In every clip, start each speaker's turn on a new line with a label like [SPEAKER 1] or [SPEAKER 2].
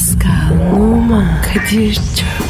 [SPEAKER 1] Pascal, Oman, Kadir çok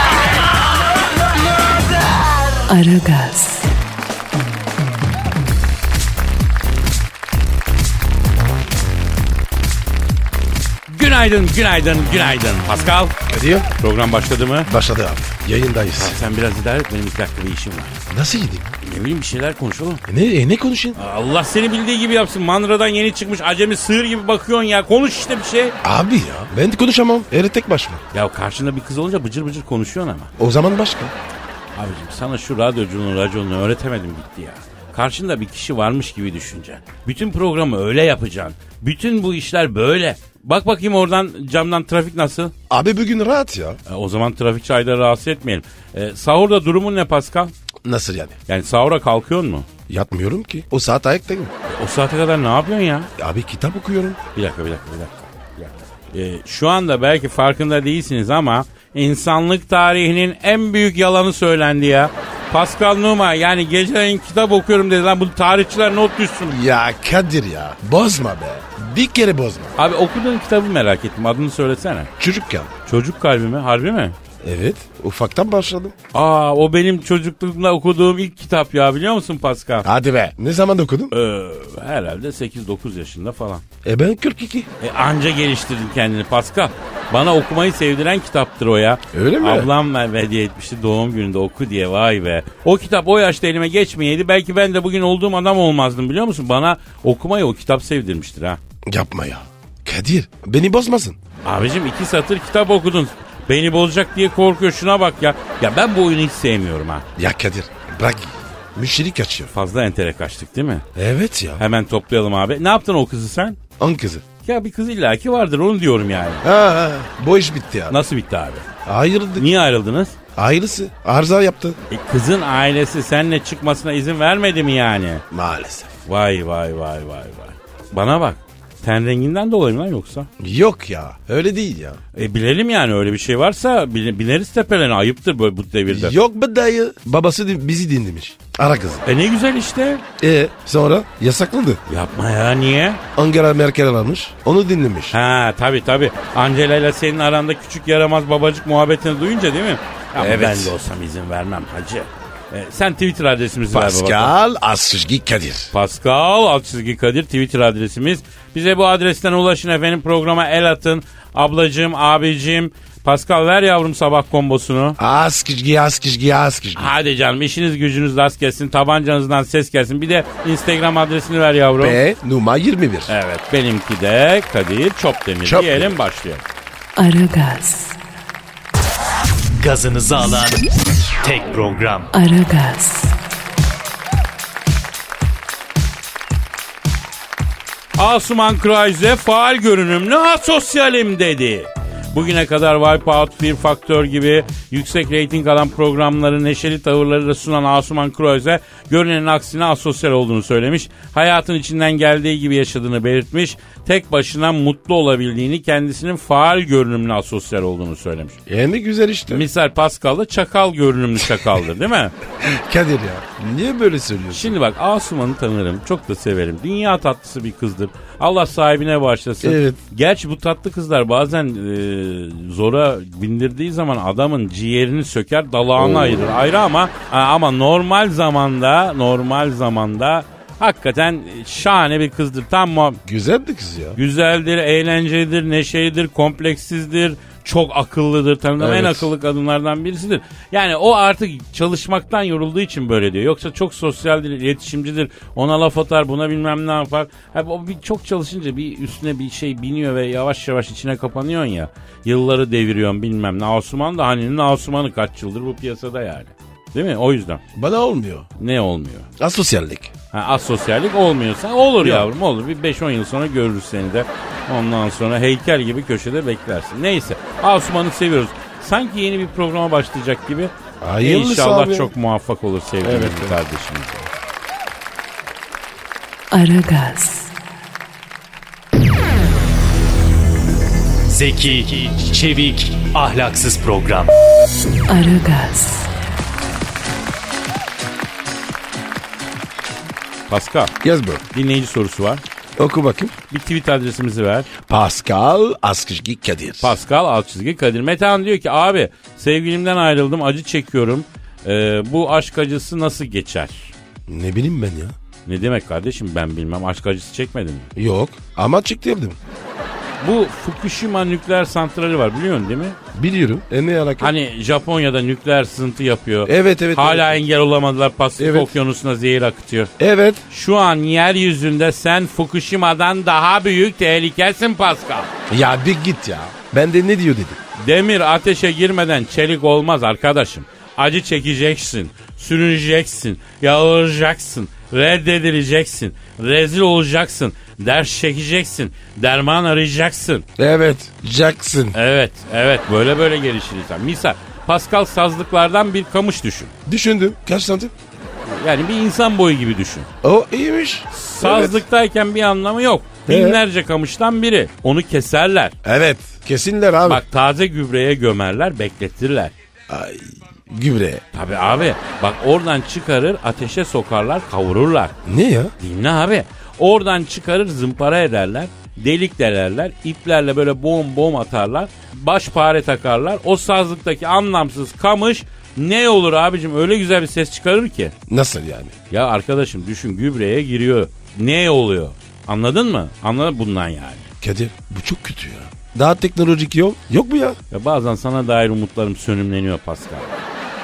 [SPEAKER 1] Aragaz,
[SPEAKER 2] Günaydın, günaydın, günaydın. Pascal,
[SPEAKER 3] Kadir
[SPEAKER 2] program başladı mı?
[SPEAKER 3] başladı abi. Yayındayız.
[SPEAKER 2] Sen biraz idare et, benim iki dakika bir işim var.
[SPEAKER 3] Nasıl gideyim?
[SPEAKER 2] Ne bileyim bir şeyler konuşalım.
[SPEAKER 3] E Ne, e ne konuşayım?
[SPEAKER 2] Allah seni bildiği gibi yapsın. Mandradan yeni çıkmış acemi sığır gibi bakıyorsun ya. Konuş işte bir şey.
[SPEAKER 3] Abi ya ben de konuşamam. Eri tek başıma.
[SPEAKER 2] Ya karşında bir kız olunca bıcır bıcır konuşuyorsun ama.
[SPEAKER 3] O zaman başka.
[SPEAKER 2] Abicim sana şu radyocunun raconunu öğretemedim gitti ya. Karşında bir kişi varmış gibi düşüneceksin. Bütün programı öyle yapacaksın. Bütün bu işler böyle. Bak bakayım oradan camdan trafik nasıl?
[SPEAKER 3] Abi bugün rahat ya.
[SPEAKER 2] E, o zaman trafik çayları rahatsız etmeyelim. E, sahurda durumun ne Pascal?
[SPEAKER 3] Nasıl yani?
[SPEAKER 2] Yani sahura kalkıyor mu?
[SPEAKER 3] Yatmıyorum ki. O saat ayaktayım.
[SPEAKER 2] O saate kadar ne yapıyorsun ya?
[SPEAKER 3] Abi kitap okuyorum.
[SPEAKER 2] Bir dakika bir dakika bir dakika. Bir dakika. E, şu anda belki farkında değilsiniz ama insanlık tarihinin en büyük yalanı söylendi ya. Pascal Numa yani geceleyin kitap okuyorum dedi lan bu tarihçiler not düşsün.
[SPEAKER 3] Ya Kadir ya. Bozma be. Bir kere bozma.
[SPEAKER 2] Abi okuduğun kitabı merak ettim adını söylesene.
[SPEAKER 3] Çocukken.
[SPEAKER 2] Çocuk kalbi mi? Harbi mi?
[SPEAKER 3] Evet. Ufaktan başladım.
[SPEAKER 2] Aa o benim çocukluğumda okuduğum ilk kitap ya biliyor musun Pascal?
[SPEAKER 3] Hadi be. Ne zaman okudun?
[SPEAKER 2] Ee, herhalde 8-9 yaşında falan.
[SPEAKER 3] E ben 42.
[SPEAKER 2] E, anca geliştirdin kendini Pascal. Bana okumayı sevdiren kitaptır o ya.
[SPEAKER 3] Öyle mi?
[SPEAKER 2] Ablam ver hediye etmişti doğum gününde oku diye vay be. O kitap o yaşta elime geçmeyeydi belki ben de bugün olduğum adam olmazdım biliyor musun? Bana okumayı o kitap sevdirmiştir ha.
[SPEAKER 3] Yapma ya. Kadir beni bozmasın.
[SPEAKER 2] Abicim iki satır kitap okudun. Beni bozacak diye korkuyor şuna bak ya. Ya ben bu oyunu hiç sevmiyorum ha.
[SPEAKER 3] Ya Kadir bırak. Müşteri kaçıyor.
[SPEAKER 2] Fazla entere kaçtık değil mi?
[SPEAKER 3] Evet ya.
[SPEAKER 2] Hemen toplayalım abi. Ne yaptın o kızı sen?
[SPEAKER 3] An kızı.
[SPEAKER 2] Ya bir kız illaki vardır onu diyorum yani.
[SPEAKER 3] Ha, ha, bu iş bitti ya.
[SPEAKER 2] Nasıl bitti abi?
[SPEAKER 3] Ayrıldık.
[SPEAKER 2] Niye ayrıldınız?
[SPEAKER 3] Ayrısı arıza yaptı.
[SPEAKER 2] E, kızın ailesi seninle çıkmasına izin vermedi mi yani?
[SPEAKER 3] Maalesef.
[SPEAKER 2] Vay vay vay vay vay. Bana bak. Ten renginden dolayı mı lan yoksa?
[SPEAKER 3] Yok ya öyle değil ya.
[SPEAKER 2] E bilelim yani öyle bir şey varsa bile- bileriz tepelerini ayıptır böyle bu devirde.
[SPEAKER 3] Yok be dayı. Babası bizi dinlemiş. Ara kızı.
[SPEAKER 2] E ne güzel işte.
[SPEAKER 3] E sonra yasaklandı.
[SPEAKER 2] Yapma ya niye?
[SPEAKER 3] Angela Merkel almış. Onu dinlemiş.
[SPEAKER 2] Ha tabi tabi. Angela ile senin aranda küçük yaramaz babacık muhabbetini duyunca değil mi? Ama
[SPEAKER 3] Evet.
[SPEAKER 2] ben de olsam izin vermem hacı. E, sen Twitter adresimizi ver baba.
[SPEAKER 3] Pascal Askışgi Kadir.
[SPEAKER 2] Pascal alt çizgi Kadir Twitter adresimiz. Bize bu adresten ulaşın efendim programa el atın. Ablacığım, abicim. Pascal ver yavrum sabah kombosunu.
[SPEAKER 3] Askışgi Askışgi Askışgi.
[SPEAKER 2] Hadi canım işiniz gücünüz rast gelsin. Tabancanızdan ses gelsin. Bir de Instagram adresini ver yavrum.
[SPEAKER 3] Ve numara 21.
[SPEAKER 2] Evet benimki de Kadir Çopdemir
[SPEAKER 3] Çopdemir.
[SPEAKER 2] diyelim başlayalım.
[SPEAKER 1] Aragaz,
[SPEAKER 4] gazınızı alan tek program.
[SPEAKER 1] Aragaz,
[SPEAKER 2] Asuman Krause faal görünümlü asosyalim dedi. Bugüne kadar Wipeout, Fear Factor gibi yüksek reyting alan programları neşeli tavırlarıyla sunan Asuman Krause görünenin aksine asosyal olduğunu söylemiş. Hayatın içinden geldiği gibi yaşadığını belirtmiş. Tek başına mutlu olabildiğini kendisinin faal görünümlü asosyal olduğunu söylemiş.
[SPEAKER 3] E ne güzel işte.
[SPEAKER 2] Misal Pascal da çakal görünümlü çakaldır değil mi?
[SPEAKER 3] Kadir ya. Niye böyle söylüyorsun?
[SPEAKER 2] Şimdi bak Asuman'ı tanırım. Çok da severim. Dünya tatlısı bir kızdır. Allah sahibine bağışlasın.
[SPEAKER 3] Evet.
[SPEAKER 2] Gerçi bu tatlı kızlar bazen e, zora bindirdiği zaman adamın ciğerini söker dalağını ayırır. Ayrı ama ama normal zamanda normal zamanda hakikaten şahane bir kızdır. Tam muhab-
[SPEAKER 3] Güzel bir kız ya.
[SPEAKER 2] güzeldir, eğlencelidir, neşelidir, kompleksizdir. Çok akıllıdır. Tanıdığım en
[SPEAKER 3] Evet.
[SPEAKER 2] akıllı kadınlardan birisidir. Yani o artık çalışmaktan yorulduğu için böyle diyor. Yoksa çok sosyaldir, iletişimcidir. Ona laf atar, buna bilmem ne yapar. Ha, o bir çok çalışınca bir üstüne bir şey biniyor ve yavaş yavaş içine kapanıyorsun ya. Yılları deviriyorsun bilmem ne. Asuman da hani Asuman'ı kaç yıldır bu piyasada yani. Değil mi? O yüzden.
[SPEAKER 3] Bana olmuyor.
[SPEAKER 2] Ne olmuyor?
[SPEAKER 3] Asosyallik.
[SPEAKER 2] Ha, asosyallik olmuyorsa olur yavrum olur. Bir 5-10 yıl sonra görürüz seni de. Ondan sonra heykel gibi köşede beklersin. Neyse Asuman'ı seviyoruz. Sanki yeni bir programa başlayacak gibi.
[SPEAKER 3] Hayırlısı
[SPEAKER 2] İnşallah
[SPEAKER 3] abi.
[SPEAKER 2] çok muvaffak olur sevgili
[SPEAKER 3] Evet, evet.
[SPEAKER 2] kardeşimiz.
[SPEAKER 1] Aragaz,
[SPEAKER 4] Zeki, çevik, ahlaksız program.
[SPEAKER 1] Aragaz,
[SPEAKER 2] Pascal
[SPEAKER 3] Yaz bu.
[SPEAKER 2] dinleyici sorusu var.
[SPEAKER 3] Oku bakayım.
[SPEAKER 2] Bir tweet adresimizi ver.
[SPEAKER 3] Pascal Askışki Kadir.
[SPEAKER 2] Pascal çizgi Kadir. Metehan diyor ki abi sevgilimden ayrıldım acı çekiyorum. Ee, bu aşk acısı nasıl geçer?
[SPEAKER 3] ne bileyim ben ya.
[SPEAKER 2] Ne demek kardeşim ben bilmem aşk acısı çekmedin mi?
[SPEAKER 3] Yok ama çıktırdım.
[SPEAKER 2] Bu Fukushima nükleer santrali var biliyorsun değil mi?
[SPEAKER 3] Biliyorum. E ne alaka?
[SPEAKER 2] Hani Japonya'da nükleer sızıntı yapıyor.
[SPEAKER 3] Evet, evet,
[SPEAKER 2] Hala engel olamadılar Pasifik
[SPEAKER 3] Evet.
[SPEAKER 2] okyanusuna zehir akıtıyor.
[SPEAKER 3] Evet.
[SPEAKER 2] Şu an yeryüzünde sen Fukushima'dan daha büyük tehlikesin Pascal.
[SPEAKER 3] Ya bir git ya. Ben de ne diyor dedim.
[SPEAKER 2] Demir ateşe girmeden çelik olmaz arkadaşım. Acı çekeceksin, sürüneceksin, yağıracaksın, reddedileceksin, rezil olacaksın, ders çekeceksin, derman arayacaksın.
[SPEAKER 3] Evet. Jackson.
[SPEAKER 2] Evet, evet böyle böyle gelişir insan. Misal Pascal sazlıklardan bir kamış düşün.
[SPEAKER 3] Düşündüm. Kaç santim?
[SPEAKER 2] Yani bir insan boyu gibi düşün.
[SPEAKER 3] O iyiymiş.
[SPEAKER 2] Sazlıktayken bir anlamı yok.
[SPEAKER 3] Evet.
[SPEAKER 2] Binlerce kamıştan biri. Onu keserler.
[SPEAKER 3] Evet. Kesinler abi.
[SPEAKER 2] Bak taze gübreye gömerler, bekletirler.
[SPEAKER 3] Ay, gübre.
[SPEAKER 2] Tabi abi bak oradan çıkarır ateşe sokarlar kavururlar.
[SPEAKER 3] Ne ya?
[SPEAKER 2] Dinle abi. Oradan çıkarır zımpara ederler. Delik delerler. iplerle böyle boğum boğum atarlar. Baş pare takarlar. O sazlıktaki anlamsız kamış ne olur abicim öyle güzel bir ses çıkarır ki.
[SPEAKER 3] Nasıl yani?
[SPEAKER 2] Ya arkadaşım düşün gübreye giriyor. Ne oluyor? Anladın mı? Anladın bundan yani.
[SPEAKER 3] Kadir bu çok kötü ya. Daha teknolojik yol yok mu ya?
[SPEAKER 2] Ya bazen sana dair umutlarım sönümleniyor Pascal.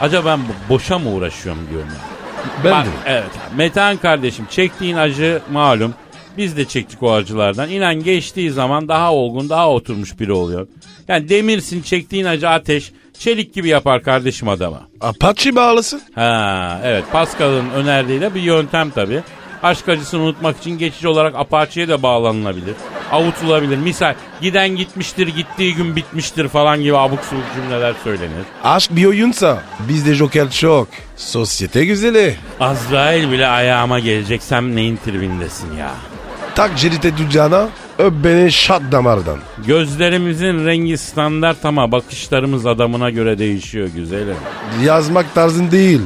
[SPEAKER 2] Acaba ben boşa mı uğraşıyorum diyorum ya.
[SPEAKER 3] Ben
[SPEAKER 2] Bak,
[SPEAKER 3] de.
[SPEAKER 2] Evet. Metehan kardeşim çektiğin acı malum. Biz de çektik o acılardan. İnan geçtiği zaman daha olgun, daha oturmuş biri oluyor. Yani demirsin çektiğin acı ateş, çelik gibi yapar kardeşim adama.
[SPEAKER 3] Apache bağlasın.
[SPEAKER 2] Ha evet Pascal'ın önerdiği de bir yöntem tabii. Aşk acısını unutmak için geçici olarak Apache'ye de bağlanılabilir. Avutulabilir. Misal giden gitmiştir, gittiği gün bitmiştir falan gibi abuk subuk cümleler söylenir.
[SPEAKER 3] Aşk bir oyunsa bizde Joker çok. Sosyete güzeli.
[SPEAKER 2] Azrail bile ayağıma geleceksem neyin tribindesin ya.
[SPEAKER 3] Tak cerite düccana öp beni şat damardan.
[SPEAKER 2] Gözlerimizin rengi standart ama bakışlarımız adamına göre değişiyor güzelim.
[SPEAKER 3] Yazmak tarzın değil.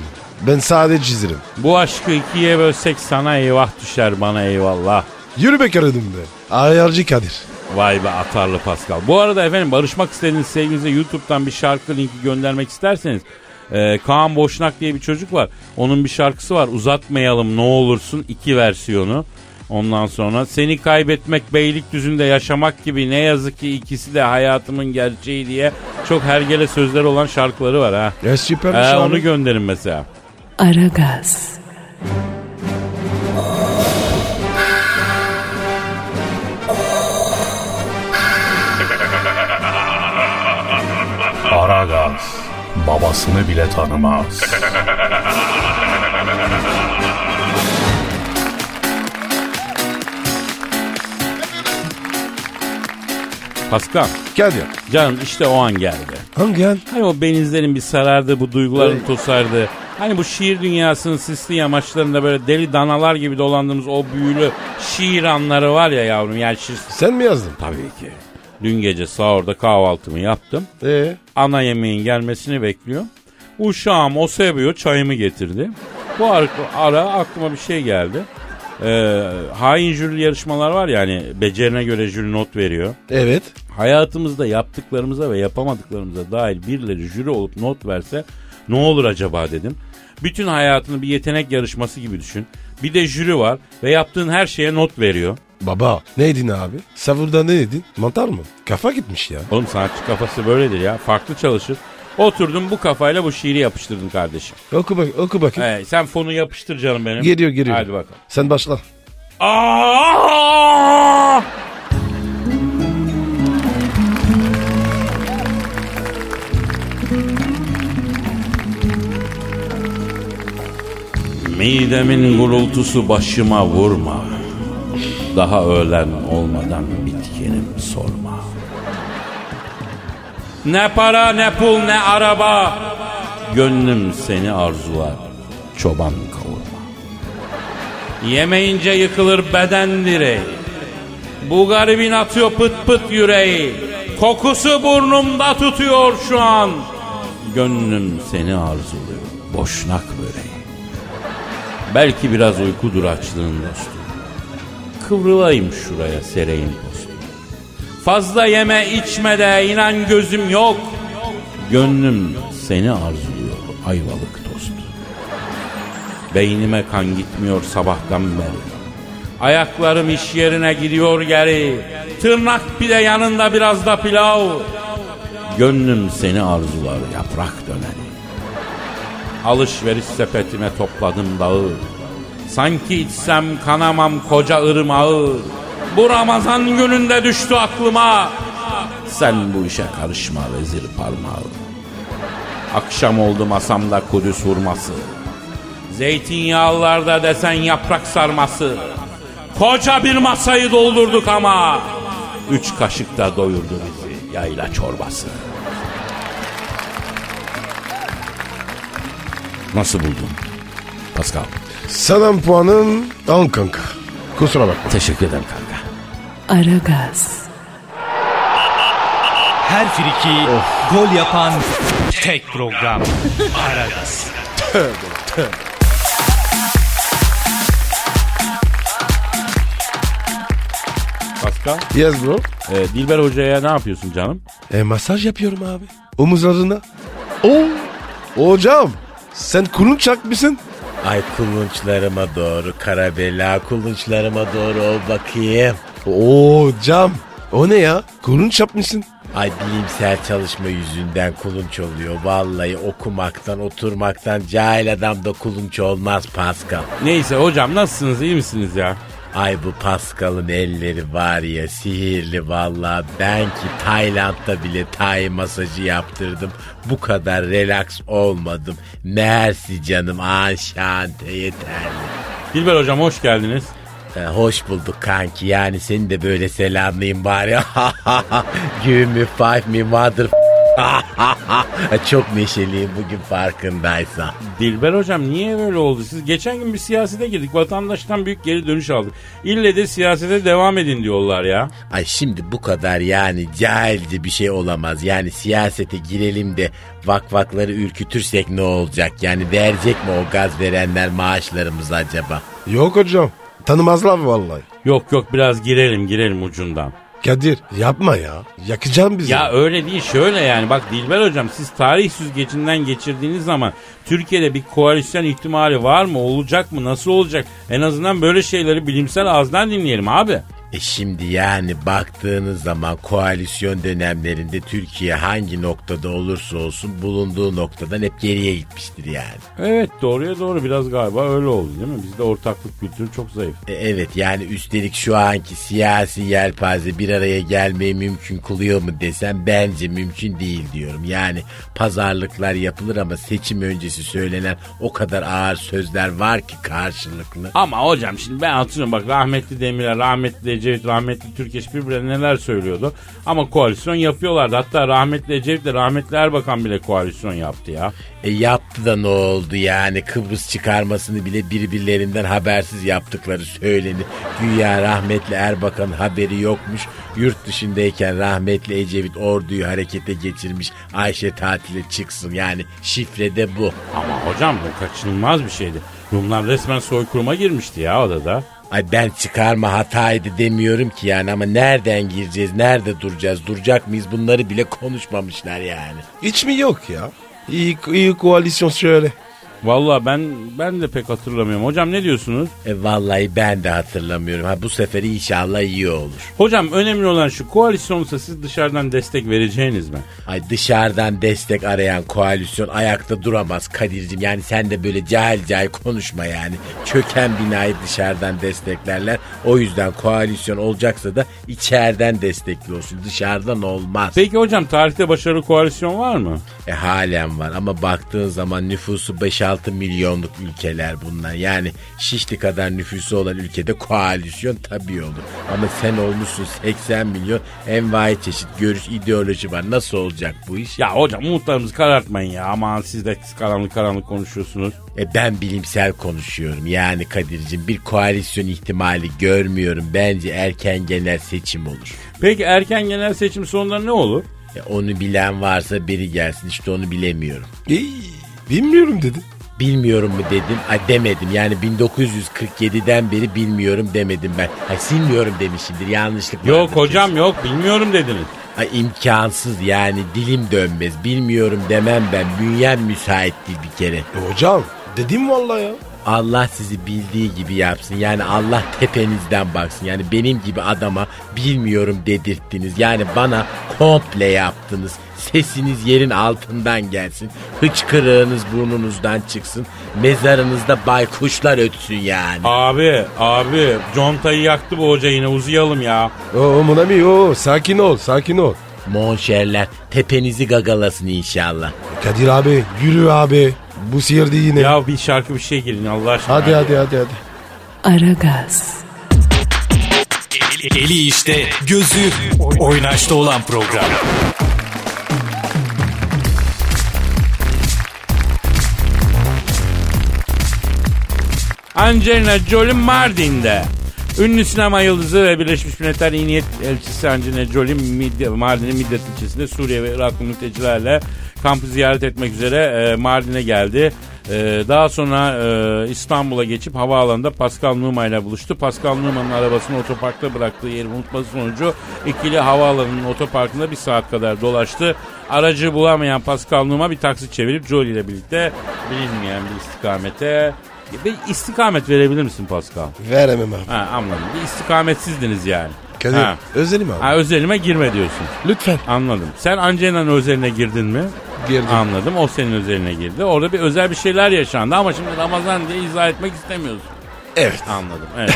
[SPEAKER 3] Ben sadece çizerim.
[SPEAKER 2] Bu aşkı ikiye bölsek sana eyvah düşer bana eyvallah.
[SPEAKER 3] Yürü be karıdım be. Ayarcı Kadir.
[SPEAKER 2] Vay be atarlı Pascal. Bu arada efendim barışmak istediğiniz sevgilinize YouTube'dan bir şarkı linki göndermek isterseniz e, Kaan Boşnak diye bir çocuk var. Onun bir şarkısı var. Uzatmayalım ne olursun iki versiyonu. Ondan sonra seni kaybetmek Beylikdüzü'nde yaşamak gibi ne yazık ki ikisi de hayatımın gerçeği diye çok hergele sözler olan şarkıları var ha.
[SPEAKER 3] Ya süper
[SPEAKER 2] He,
[SPEAKER 3] şey
[SPEAKER 2] onu gönderin mesela.
[SPEAKER 1] Aragaz,
[SPEAKER 4] Aragaz babasını bile tanımaz.
[SPEAKER 2] Pascal
[SPEAKER 3] Kadir.
[SPEAKER 2] canım işte o an geldi.
[SPEAKER 3] Hangi an?
[SPEAKER 2] Hani o benizlerin bir sarardı, bu duyguların tosardı. Hani bu şiir dünyasının sisli yamaçlarında böyle deli danalar gibi dolandığımız o büyülü şiir anları var ya yavrum. Yani şiir...
[SPEAKER 3] Sen mi yazdın?
[SPEAKER 2] Tabii ki. Dün gece sahurda kahvaltımı yaptım.
[SPEAKER 3] Ee?
[SPEAKER 2] Ana yemeğin gelmesini bekliyorum. Uşağım o seviyor çayımı getirdi. Bu ara, ara aklıma bir şey geldi. Ee, hain jüri yarışmalar var ya hani becerine göre jüri not veriyor.
[SPEAKER 3] Evet.
[SPEAKER 2] Hayatımızda yaptıklarımıza ve yapamadıklarımıza dair birileri jüri olup not verse ne olur acaba dedim. Bütün hayatını bir yetenek yarışması gibi düşün. Bir de jüri var ve yaptığın her şeye not veriyor.
[SPEAKER 3] Baba ne yedin abi? Savurda ne yedin? Mantar mı? Kafa gitmiş ya.
[SPEAKER 2] Oğlum sanatçı kafası böyledir ya. Farklı çalışır. Oturdum bu kafayla bu şiiri yapıştırdım kardeşim.
[SPEAKER 3] Oku bak, oku bakayım.
[SPEAKER 2] Ee, sen fonu yapıştır canım benim.
[SPEAKER 3] Geliyor geliyor.
[SPEAKER 2] Hadi bakalım.
[SPEAKER 3] Sen başla.
[SPEAKER 2] Aa! Midemin gurultusu başıma vurma. Daha öğlen olmadan bitkenim sorma. Ne para ne pul ne araba. Gönlüm seni arzular. Çoban kavurma. Yemeyince yıkılır beden direği. Bu garibin atıyor pıt pıt yüreği. Kokusu burnumda tutuyor şu an. Gönlüm seni arzuluyor. Boşnak böreği. Belki biraz uykudur açlığın dostum. Kıvrılayım şuraya sereyim postum. Fazla yeme içme de inan gözüm yok. Gönlüm seni arzuluyor ayvalık tostu. Beynime kan gitmiyor sabahtan beri. Ayaklarım iş yerine gidiyor geri. Tırnak pide yanında biraz da pilav. Gönlüm seni arzular yaprak döneri. Alışveriş sepetime topladım dağı. Sanki içsem kanamam koca ırmağı. Bu Ramazan gününde düştü aklıma. Sen bu işe karışma vezir parmağı. Akşam oldu masamda Kudüs hurması. Zeytinyağlılarda desen yaprak sarması. Koca bir masayı doldurduk ama. Üç kaşık da doyurdu bizi yayla çorbası. Nasıl buldun? Pascal.
[SPEAKER 3] Sana puanım 10 kanka. Kusura bakma.
[SPEAKER 2] Teşekkür ederim kanka.
[SPEAKER 1] Aragaz,
[SPEAKER 4] Her friki gol yapan tek program. Aragaz.
[SPEAKER 2] Pascal.
[SPEAKER 3] Yes bro.
[SPEAKER 2] e, Dilber Hoca'ya ne yapıyorsun canım?
[SPEAKER 3] E masaj yapıyorum abi. Omuzlarına. Oo. Hocam sen kulun çakmışsın.
[SPEAKER 5] Ay kulunçlarıma doğru karabela kulunçlarıma doğru ol bakayım.
[SPEAKER 3] Oo hocam. O ne ya? Kulun çapmışsın.
[SPEAKER 5] Ay bilimsel çalışma yüzünden kulunç oluyor. Vallahi okumaktan oturmaktan cahil adam da kulunç olmaz Pascal.
[SPEAKER 2] Neyse hocam nasılsınız iyi misiniz ya?
[SPEAKER 5] Ay bu Pascal'ın elleri var ya sihirli vallahi ben ki Tayland'da bile Tay masajı yaptırdım. Bu kadar relax olmadım. Mersi canım anşante yeterli.
[SPEAKER 2] Dilber hocam hoş geldiniz.
[SPEAKER 5] Ee, hoş bulduk kanki yani seni de böyle selamlayayım bari. Give me five me mother Çok neşeliyim bugün farkındaysan.
[SPEAKER 2] Dilber hocam niye böyle oldu? Siz geçen gün bir siyasete girdik. Vatandaştan büyük geri dönüş aldık. İlle de siyasete devam edin diyorlar ya.
[SPEAKER 5] Ay şimdi bu kadar yani cahilce bir şey olamaz. Yani siyasete girelim de vakvakları ürkütürsek ne olacak? Yani verecek mi o gaz verenler maaşlarımız acaba?
[SPEAKER 3] Yok hocam. Tanımazlar vallahi.
[SPEAKER 2] Yok yok biraz girelim girelim ucundan.
[SPEAKER 3] Kadir yapma ya. Yakacağım bizi.
[SPEAKER 2] Ya öyle değil şöyle yani bak Dilber hocam siz tarih süzgecinden geçirdiğiniz zaman Türkiye'de bir koalisyon ihtimali var mı olacak mı nasıl olacak en azından böyle şeyleri bilimsel ağızdan dinleyelim abi.
[SPEAKER 5] E şimdi yani baktığınız zaman koalisyon dönemlerinde Türkiye hangi noktada olursa olsun bulunduğu noktadan hep geriye gitmiştir yani.
[SPEAKER 2] Evet doğruya doğru biraz galiba öyle oldu değil mi? Bizde ortaklık kültürü çok zayıf.
[SPEAKER 5] E, evet yani üstelik şu anki siyasi yelpaze bir araya gelmeyi mümkün kılıyor mu desem bence mümkün değil diyorum. Yani pazarlıklar yapılır ama seçim öncesi söylenen o kadar ağır sözler var ki karşılıklı.
[SPEAKER 2] Ama hocam şimdi ben hatırlıyorum bak rahmetli Demirel, rahmetli Ecevit, rahmetli Türkeş birbirine neler söylüyordu. Ama koalisyon yapıyorlardı. Hatta rahmetli Ecevit ile rahmetli Erbakan bile koalisyon yaptı ya.
[SPEAKER 5] E yaptı da ne oldu yani Kıbrıs çıkarmasını bile birbirlerinden habersiz yaptıkları söylenir. Güya rahmetli Erbakan'ın haberi yokmuş. Yurt dışındayken rahmetli Ecevit orduyu harekete geçirmiş. Ayşe tatile çıksın yani şifrede bu.
[SPEAKER 2] Ama hocam bu kaçınılmaz bir şeydi. Rumlar resmen soykırıma girmişti ya odada.
[SPEAKER 5] Ay ben çıkarma hataydı demiyorum ki yani ama nereden gireceğiz, nerede duracağız, duracak mıyız bunları bile konuşmamışlar yani.
[SPEAKER 3] Hiç mi yok ya? İyi, iyi koalisyon şöyle.
[SPEAKER 2] Vallahi ben ben de pek hatırlamıyorum. Hocam ne diyorsunuz?
[SPEAKER 5] E vallahi ben de hatırlamıyorum. Ha bu sefer inşallah iyi olur.
[SPEAKER 2] Hocam önemli olan şu koalisyonsa siz dışarıdan destek vereceğiniz mi?
[SPEAKER 5] Ay dışarıdan destek arayan koalisyon ayakta duramaz Kadir'cim. Yani sen de böyle cahil cahil konuşma yani. Çöken binayı dışarıdan desteklerler. O yüzden koalisyon olacaksa da içeriden destekli olsun. Dışarıdan olmaz.
[SPEAKER 2] Peki hocam tarihte başarılı koalisyon var mı?
[SPEAKER 5] E halen var ama baktığın zaman nüfusu 5-6 76 milyonluk ülkeler bunlar. Yani Şişli kadar nüfusu olan ülkede koalisyon tabii olur. Ama sen olmuşsun 80 milyon envai çeşit görüş ideoloji var. Nasıl olacak bu iş?
[SPEAKER 2] Ya hocam umutlarımızı karartmayın ya. Aman siz de karanlık karanlık konuşuyorsunuz.
[SPEAKER 5] E ben bilimsel konuşuyorum. Yani Kadir'cim bir koalisyon ihtimali görmüyorum. Bence erken genel seçim olur.
[SPEAKER 2] Peki erken genel seçim sonunda ne olur?
[SPEAKER 5] E onu bilen varsa biri gelsin. İşte onu bilemiyorum.
[SPEAKER 3] İyi, bilmiyorum dedi.
[SPEAKER 5] Bilmiyorum mu dedim. Ay demedim. Yani 1947'den beri bilmiyorum demedim ben. Ay silmiyorum demişimdir. Yanlışlık
[SPEAKER 2] Yok
[SPEAKER 5] vardır
[SPEAKER 2] hocam yok bilmiyorum dediniz.
[SPEAKER 5] Ay imkansız yani dilim dönmez. Bilmiyorum demem ben. Bünyem müsait değil bir kere.
[SPEAKER 3] E, hocam dedim vallahi ya.
[SPEAKER 5] Allah sizi bildiği gibi yapsın. Yani Allah tepenizden baksın. Yani benim gibi adama bilmiyorum dedirttiniz. Yani bana komple yaptınız. Sesiniz yerin altından gelsin. Hıçkırığınız burnunuzdan çıksın. Mezarınızda baykuşlar ötsün yani.
[SPEAKER 2] Abi abi contayı yaktı bu hoca yine uzayalım ya.
[SPEAKER 3] O Monami o sakin ol sakin ol.
[SPEAKER 5] Monşerler tepenizi gagalasın inşallah.
[SPEAKER 3] Kadir abi yürü abi. Bu sihirdi yine.
[SPEAKER 2] Ya bir şarkı bir şey girin Allah aşkına.
[SPEAKER 3] hadi hadi hadi hadi.
[SPEAKER 1] Aragaz,
[SPEAKER 4] Eli, eli işte, gözü oynaşta olan program.
[SPEAKER 2] Angelina Jolie Mardin'de. Ünlü sinema yıldızı ve Birleşmiş Milletler İyi Niyet Elçisi Angelina Jolie Mardin'in Middet ilçesinde Suriye ve Iraklı mültecilerle kampı ziyaret etmek üzere e, Mardin'e geldi. E, daha sonra e, İstanbul'a geçip havaalanında Pascal Numa ile buluştu. Pascal Numa'nın arabasını otoparkta bıraktığı yeri unutması sonucu ikili havaalanının otoparkında bir saat kadar dolaştı. Aracı bulamayan Pascal Numa bir taksi çevirip Jolie ile birlikte bilinmeyen bir istikamete bir istikamet verebilir misin Pascal?
[SPEAKER 3] Veremem abi.
[SPEAKER 2] Ha anladım. Bir istikametsizdiniz yani.
[SPEAKER 3] Kadir
[SPEAKER 2] Ha.
[SPEAKER 3] özelim abi.
[SPEAKER 2] Ha özelime girme diyorsun.
[SPEAKER 3] Lütfen.
[SPEAKER 2] Anladım. Sen Angelina'nın özeline girdin mi?
[SPEAKER 3] Girdim.
[SPEAKER 2] Anladım. O senin özeline girdi. Orada bir özel bir şeyler yaşandı ama şimdi Ramazan diye izah etmek istemiyorsun.
[SPEAKER 3] Evet.
[SPEAKER 2] Anladım. Evet.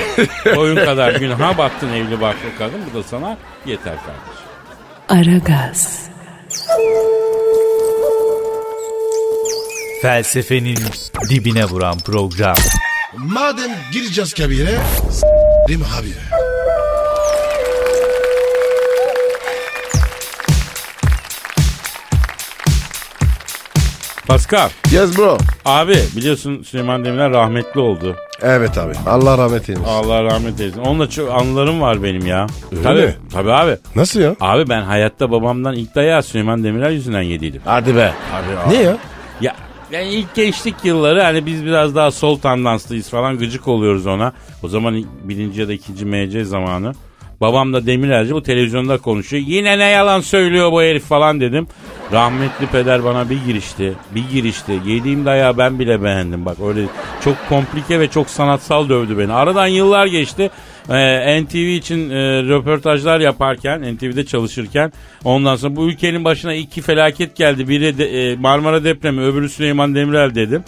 [SPEAKER 2] Oyun kadar günaha baktın evli barklı kadın. Bu da sana yeter kardeşim.
[SPEAKER 1] Aragaz,
[SPEAKER 4] Felsefenin dibine vuran program.
[SPEAKER 3] Madem gireceğiz kabire. S**rim abi.
[SPEAKER 2] Pascal.
[SPEAKER 3] Yes bro.
[SPEAKER 2] Abi biliyorsun Süleyman Demirel rahmetli oldu.
[SPEAKER 3] Evet abi. Allah rahmet eylesin.
[SPEAKER 2] Allah rahmet eylesin. Onunla çok anılarım var benim ya.
[SPEAKER 3] Öyle
[SPEAKER 2] tabii,
[SPEAKER 3] mi?
[SPEAKER 2] Tabii abi.
[SPEAKER 3] Nasıl ya?
[SPEAKER 2] Abi ben hayatta babamdan ilk dayağı Süleyman Demirel yüzünden yediydim.
[SPEAKER 5] Hadi be.
[SPEAKER 2] Abi,
[SPEAKER 3] Ne ya?
[SPEAKER 2] Ya yani ilk gençlik yılları hani biz biraz daha sol tandanslıyız falan gıcık oluyoruz ona. O zaman birinci ya da ikinci MC zamanı. Babam da Demirelci bu televizyonda konuşuyor. Yine ne yalan söylüyor bu herif falan dedim. Rahmetli peder bana bir girişti. Bir girişti. Yediğim dayağı ben bile beğendim. Bak öyle çok komplike ve çok sanatsal dövdü beni. Aradan yıllar geçti. Ee, NTV için e, röportajlar yaparken, NTV'de çalışırken ondan sonra bu ülkenin başına iki felaket geldi. Biri de, e, Marmara depremi, öbürü Süleyman Demirel dedim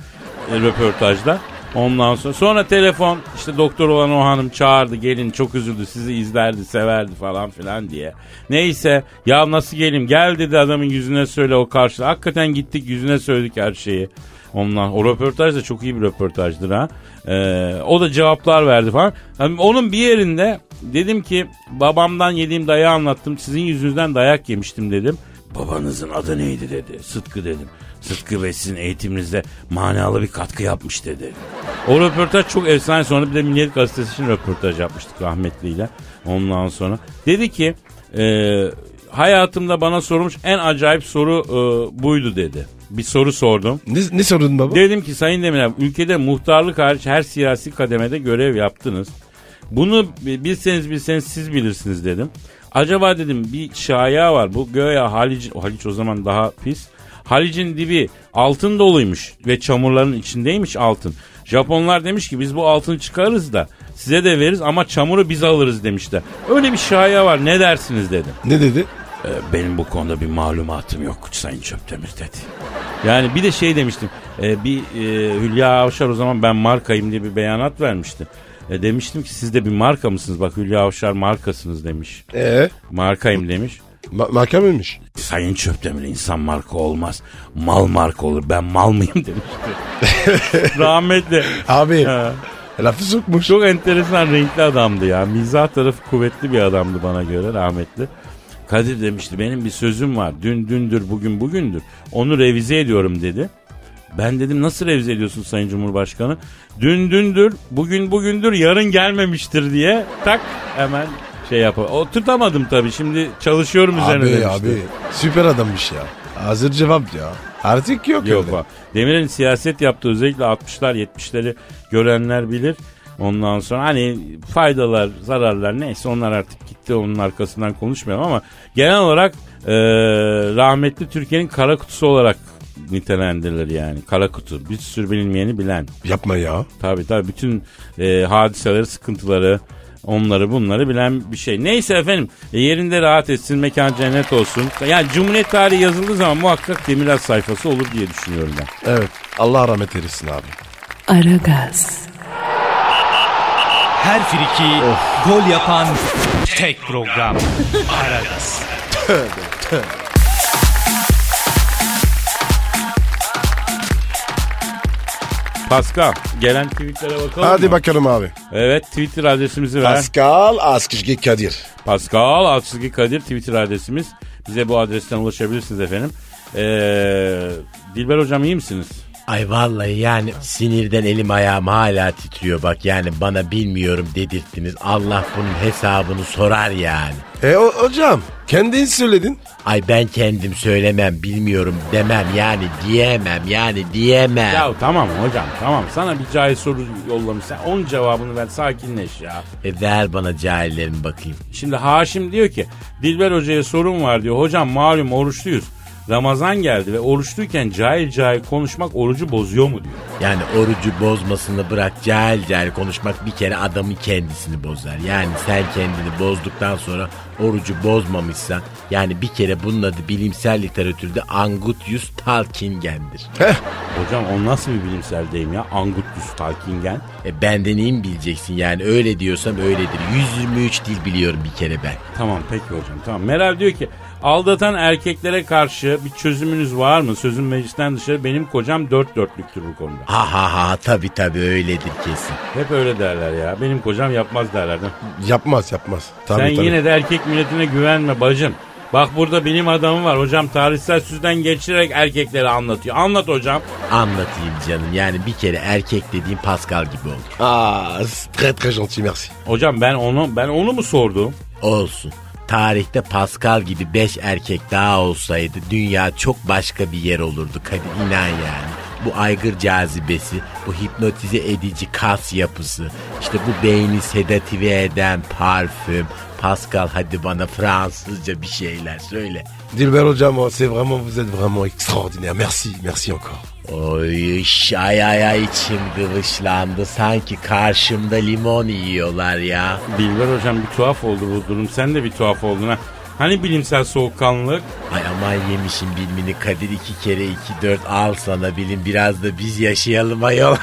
[SPEAKER 2] e, röportajda. Ondan sonra sonra telefon işte doktor olan o hanım çağırdı gelin çok üzüldü sizi izlerdi severdi falan filan diye. Neyse ya nasıl geleyim gel dedi adamın yüzüne söyle o karşı. Hakikaten gittik yüzüne söyledik her şeyi. Ondan o röportaj da çok iyi bir röportajdır ha. Ee, o da cevaplar verdi falan. Hani onun bir yerinde dedim ki babamdan yediğim dayağı anlattım. Sizin yüzünüzden dayak yemiştim dedim. Babanızın adı neydi dedi. Sıtkı dedim. Sıtkı Bey sizin eğitiminizde manalı bir katkı yapmış dedi. O röportaj çok efsane. Sonra bir de Milliyet Gazetesi için röportaj yapmıştık rahmetliyle. Ondan sonra. Dedi ki e, hayatımda bana sorulmuş en acayip soru e, buydu dedi. Bir soru sordum.
[SPEAKER 3] Ne, ne sorun baba?
[SPEAKER 2] Dedim ki Sayın Demirel ülkede muhtarlık hariç her siyasi kademede görev yaptınız. Bunu bilseniz bilseniz siz bilirsiniz dedim. Acaba dedim bir şaya var bu göya Haliç, Haliç o zaman daha pis. Halic'in dibi altın doluymuş ve çamurların içindeymiş altın. Japonlar demiş ki biz bu altını çıkarırız da size de veririz ama çamuru biz alırız demişler. Öyle bir şaya var ne dersiniz dedim.
[SPEAKER 3] Ne dedi?
[SPEAKER 2] Ee, benim bu konuda bir malumatım yok Sayın Çöptemir dedi. Yani bir de şey demiştim. e, bir e, Hülya Avşar o zaman ben markayım diye bir beyanat vermişti. E, demiştim ki siz de bir marka mısınız? Bak Hülya Avşar markasınız demiş.
[SPEAKER 3] Ee?
[SPEAKER 2] Markayım demiş.
[SPEAKER 3] Ma- makamıymış.
[SPEAKER 2] Sayın Çöptemir insan marka olmaz. Mal marka olur. Ben mal mıyım demişti. Rahmetli.
[SPEAKER 3] Abi
[SPEAKER 2] Ha.
[SPEAKER 3] lafı sokmuş.
[SPEAKER 2] Çok enteresan renkli adamdı ya. Mizah tarafı kuvvetli bir adamdı bana göre rahmetli. Kadir demişti benim bir sözüm var. Dün dündür bugün bugündür. Onu revize ediyorum dedi. Ben dedim nasıl revize ediyorsun Sayın Cumhurbaşkanı? Dün dündür, bugün bugündür, yarın gelmemiştir diye tak hemen şey yapar. Oturtamadım tabii şimdi çalışıyorum üzerine
[SPEAKER 3] Abi
[SPEAKER 2] demişti.
[SPEAKER 3] abi süper adammış ya. Hazır cevap ya. Artık yok
[SPEAKER 2] Yok
[SPEAKER 3] öyle.
[SPEAKER 2] bak. Demir'in siyaset yaptığı özellikle 60'lar 70'leri görenler bilir. Ondan sonra hani faydalar, zararlar neyse onlar artık gitti onun arkasından konuşmayalım ama genel olarak e, rahmetli Türkiye'nin kara kutusu olarak nitelendirilir yani. Kara kutu. Bir sürü bilinmeyeni bilen.
[SPEAKER 3] Yapma ya.
[SPEAKER 2] Tabii tabii bütün e, hadiseleri, sıkıntıları, onları bunları bilen bir şey. Neyse efendim e, yerinde rahat etsin, mekan cennet olsun. Yani Cumhuriyet tarihi yazıldığı zaman muhakkak Demirel sayfası olur diye düşünüyorum ben.
[SPEAKER 3] Evet. Allah rahmet eylesin abi.
[SPEAKER 1] Aragaz,
[SPEAKER 4] Her friki gol yapan tek program. Aragaz.
[SPEAKER 2] Pascal gelen tweetlere bakalım
[SPEAKER 3] Hadi
[SPEAKER 2] mı?
[SPEAKER 3] bakalım abi.
[SPEAKER 2] Evet Twitter adresimizi ver.
[SPEAKER 3] Pascal Askışki Kadir.
[SPEAKER 2] Pascal Altçizgi Kadir Twitter adresimiz. Bize bu adresten ulaşabilirsiniz efendim. Ee, Dilber hocam iyi misiniz?
[SPEAKER 5] Ay vallahi yani sinirden elim ayağım hala titriyor bak yani bana bilmiyorum dedirttiniz. Allah bunun hesabını sorar yani.
[SPEAKER 3] E o, hocam kendin söyledin.
[SPEAKER 5] Ay ben kendim söylemem bilmiyorum demem yani diyemem yani diyemem.
[SPEAKER 2] Ya tamam hocam tamam sana bir cahil soru yollamış. Sen onun cevabını ver sakinleş ya.
[SPEAKER 5] E ver bana cahillerimi bakayım.
[SPEAKER 2] Şimdi Haşim diyor ki Dilber hocaya sorun var diyor. Hocam malum oruçluyuz. Ramazan geldi ve oruçluyken cahil cahil konuşmak orucu bozuyor mu diyor.
[SPEAKER 5] Yani orucu bozmasını bırak cahil cahil konuşmak bir kere adamın kendisini bozar. Yani sen kendini bozduktan sonra orucu bozmamışsan yani bir kere bunun adı bilimsel literatürde Angutius Talkingen'dir.
[SPEAKER 3] Heh.
[SPEAKER 2] Hocam o nasıl bir bilimsel deyim ya? Angutius Talkingen.
[SPEAKER 5] E benden iyi mi bileceksin yani öyle diyorsam öyledir. 123 dil biliyorum bir kere ben.
[SPEAKER 2] Tamam peki hocam tamam. Meral diyor ki aldatan erkeklere karşı bir çözümünüz var mı? Sözün meclisten dışarı benim kocam dört dörtlüktür bu konuda.
[SPEAKER 5] Ha ha ha tabi tabi öyledir kesin.
[SPEAKER 2] Hep öyle derler ya. Benim kocam yapmaz derler.
[SPEAKER 3] Yapmaz yapmaz. Tabii,
[SPEAKER 2] Sen
[SPEAKER 3] tabii.
[SPEAKER 2] yine de erkek milletine güvenme bacım. Bak burada bilim adamı var hocam tarihsel süzden geçirerek erkekleri anlatıyor. Anlat hocam.
[SPEAKER 5] Anlatayım canım yani bir kere erkek dediğim Pascal gibi olur.
[SPEAKER 3] Ah, très très gentil merci.
[SPEAKER 2] Hocam ben onu ben onu mu sordum?
[SPEAKER 5] Olsun. Tarihte Pascal gibi 5 erkek daha olsaydı dünya çok başka bir yer olurdu Kadir inan yani. Bu aygır cazibesi, bu hipnotize edici kas yapısı, işte bu beyni sedatife eden parfüm. Pascal hadi bana Fransızca bir şeyler söyle.
[SPEAKER 3] Dilber hocam oh, c'est vraiment vous êtes vraiment extraordinaire. Merci merci encore.
[SPEAKER 5] Oy iş, ay ay ay içim gıvışlandı. Sanki karşımda limon yiyorlar ya.
[SPEAKER 2] Dilber hocam bir tuhaf oldu bu durum. Sen de bir tuhaf oldun ha. Hani bilimsel soğukkanlılık?
[SPEAKER 5] Ay aman yemişim bilmini Kadir iki kere iki dört al sana bilim biraz da biz yaşayalım ayol.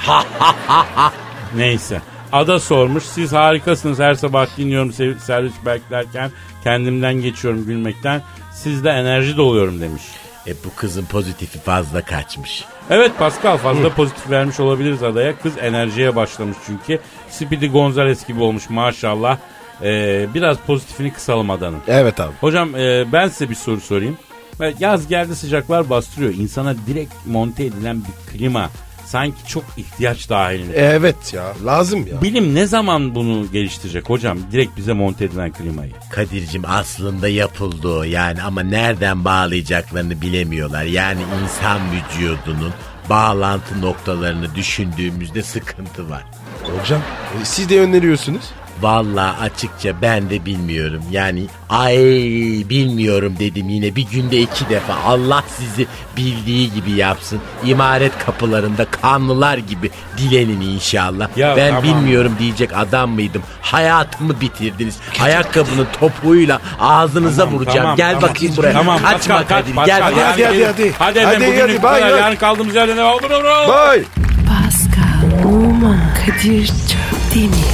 [SPEAKER 2] Neyse. Ada sormuş. Siz harikasınız. Her sabah dinliyorum servis beklerken. Kendimden geçiyorum gülmekten. Sizde enerji doluyorum demiş.
[SPEAKER 5] e bu kızın pozitifi fazla kaçmış.
[SPEAKER 2] Evet Pascal fazla pozitif vermiş olabiliriz adaya. Kız enerjiye başlamış çünkü. Speedy Gonzales gibi olmuş maşallah. Ee, biraz pozitifini kısalım adanın.
[SPEAKER 3] Evet abi.
[SPEAKER 2] Hocam e, ben size bir soru sorayım. Evet, Yaz geldi sıcaklar bastırıyor. İnsana direkt monte edilen bir klima sanki çok ihtiyaç dahilinde.
[SPEAKER 3] Evet ya lazım ya.
[SPEAKER 2] Bilim ne zaman bunu geliştirecek hocam? Direkt bize monte edilen klimayı.
[SPEAKER 5] Kadir'cim aslında yapıldı yani ama nereden bağlayacaklarını bilemiyorlar. Yani insan vücudunun bağlantı noktalarını düşündüğümüzde sıkıntı var.
[SPEAKER 3] Hocam e, siz de öneriyorsunuz.
[SPEAKER 5] Vallahi açıkça ben de bilmiyorum. Yani ay bilmiyorum dedim yine bir günde iki defa. Allah sizi bildiği gibi yapsın. İmaret kapılarında kanlılar gibi dilenin inşallah.
[SPEAKER 2] Ya
[SPEAKER 5] ben
[SPEAKER 2] tamam.
[SPEAKER 5] bilmiyorum diyecek adam mıydım? Hayatımı bitirdiniz. Ayakkabının topuğuyla ağzınıza
[SPEAKER 2] Tamam,
[SPEAKER 5] vuracağım.
[SPEAKER 2] tamam,
[SPEAKER 5] Gel
[SPEAKER 2] tamam.
[SPEAKER 5] bakayım buraya.
[SPEAKER 2] Tamam,
[SPEAKER 5] Kaçma
[SPEAKER 2] Pascal,
[SPEAKER 5] Kadir.
[SPEAKER 2] kaç,
[SPEAKER 5] Gel
[SPEAKER 2] Pascal,
[SPEAKER 5] gel.
[SPEAKER 3] hadi, hadi, hadi.
[SPEAKER 2] Hadi
[SPEAKER 3] Hadi,
[SPEAKER 2] bugünlük
[SPEAKER 3] hadi,
[SPEAKER 2] bu kadar.
[SPEAKER 3] bye, bye.
[SPEAKER 2] Yarın kaldığımız yerden devam.
[SPEAKER 3] Bye.
[SPEAKER 1] Pascal, Oman, Kadir çok mi?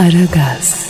[SPEAKER 1] Aragaz.